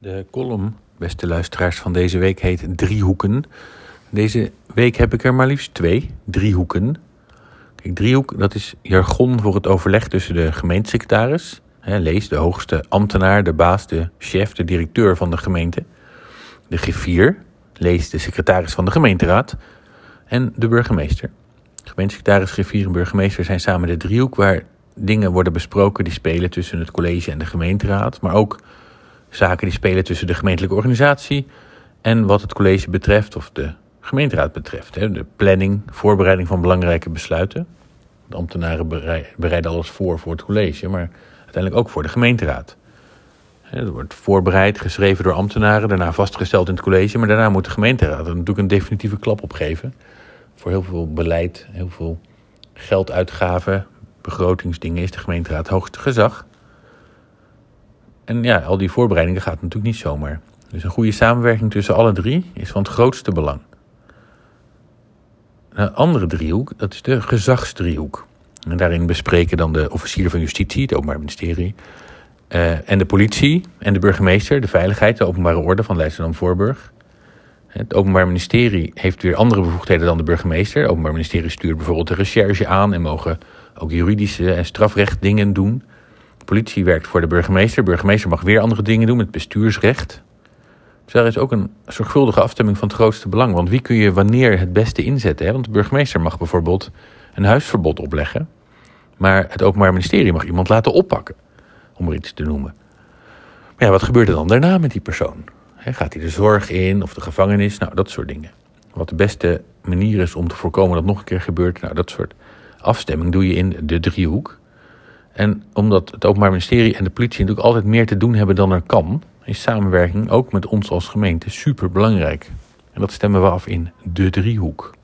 De column, beste luisteraars, van deze week heet Driehoeken. Deze week heb ik er maar liefst twee, driehoeken. Kijk, driehoek, dat is jargon voor het overleg tussen de gemeentesecretaris... Hè, lees de hoogste ambtenaar, de baas, de chef, de directeur van de gemeente... de griffier, lees de secretaris van de gemeenteraad... en de burgemeester. Gemeentesecretaris, griffier en burgemeester zijn samen de driehoek... waar dingen worden besproken die spelen tussen het college en de gemeenteraad... maar ook zaken die spelen tussen de gemeentelijke organisatie en wat het college betreft of de gemeenteraad betreft. De planning, voorbereiding van belangrijke besluiten. De ambtenaren bereiden alles voor voor het college, maar uiteindelijk ook voor de gemeenteraad. Het wordt voorbereid, geschreven door ambtenaren, daarna vastgesteld in het college, maar daarna moet de gemeenteraad er natuurlijk een definitieve klap op geven. Voor heel veel beleid, heel veel gelduitgaven, begrotingsdingen is de gemeenteraad hoogste gezag. En ja, al die voorbereidingen gaat natuurlijk niet zomaar. Dus een goede samenwerking tussen alle drie is van het grootste belang. Een andere driehoek, dat is de gezagsdriehoek. En daarin bespreken dan de officier van justitie, het Openbaar Ministerie, uh, en de politie en de burgemeester, de veiligheid, de openbare orde van Leidschendam-Voorburg. Het Openbaar Ministerie heeft weer andere bevoegdheden dan de burgemeester. Het Openbaar Ministerie stuurt bijvoorbeeld de recherche aan en mogen ook juridische en strafrecht dingen doen politie werkt voor de burgemeester. De burgemeester mag weer andere dingen doen met bestuursrecht. Dus daar is ook een zorgvuldige afstemming van het grootste belang. Want wie kun je wanneer het beste inzetten? Hè? Want de burgemeester mag bijvoorbeeld een huisverbod opleggen. Maar het Openbaar Ministerie mag iemand laten oppakken, om er iets te noemen. Maar ja, wat gebeurt er dan daarna met die persoon? gaat hij de zorg in of de gevangenis? Nou, dat soort dingen. Wat de beste manier is om te voorkomen dat nog een keer gebeurt, nou, dat soort afstemming doe je in de driehoek. En omdat het Openbaar Ministerie en de politie natuurlijk altijd meer te doen hebben dan er kan, is samenwerking ook met ons als gemeente super belangrijk. En dat stemmen we af in de driehoek.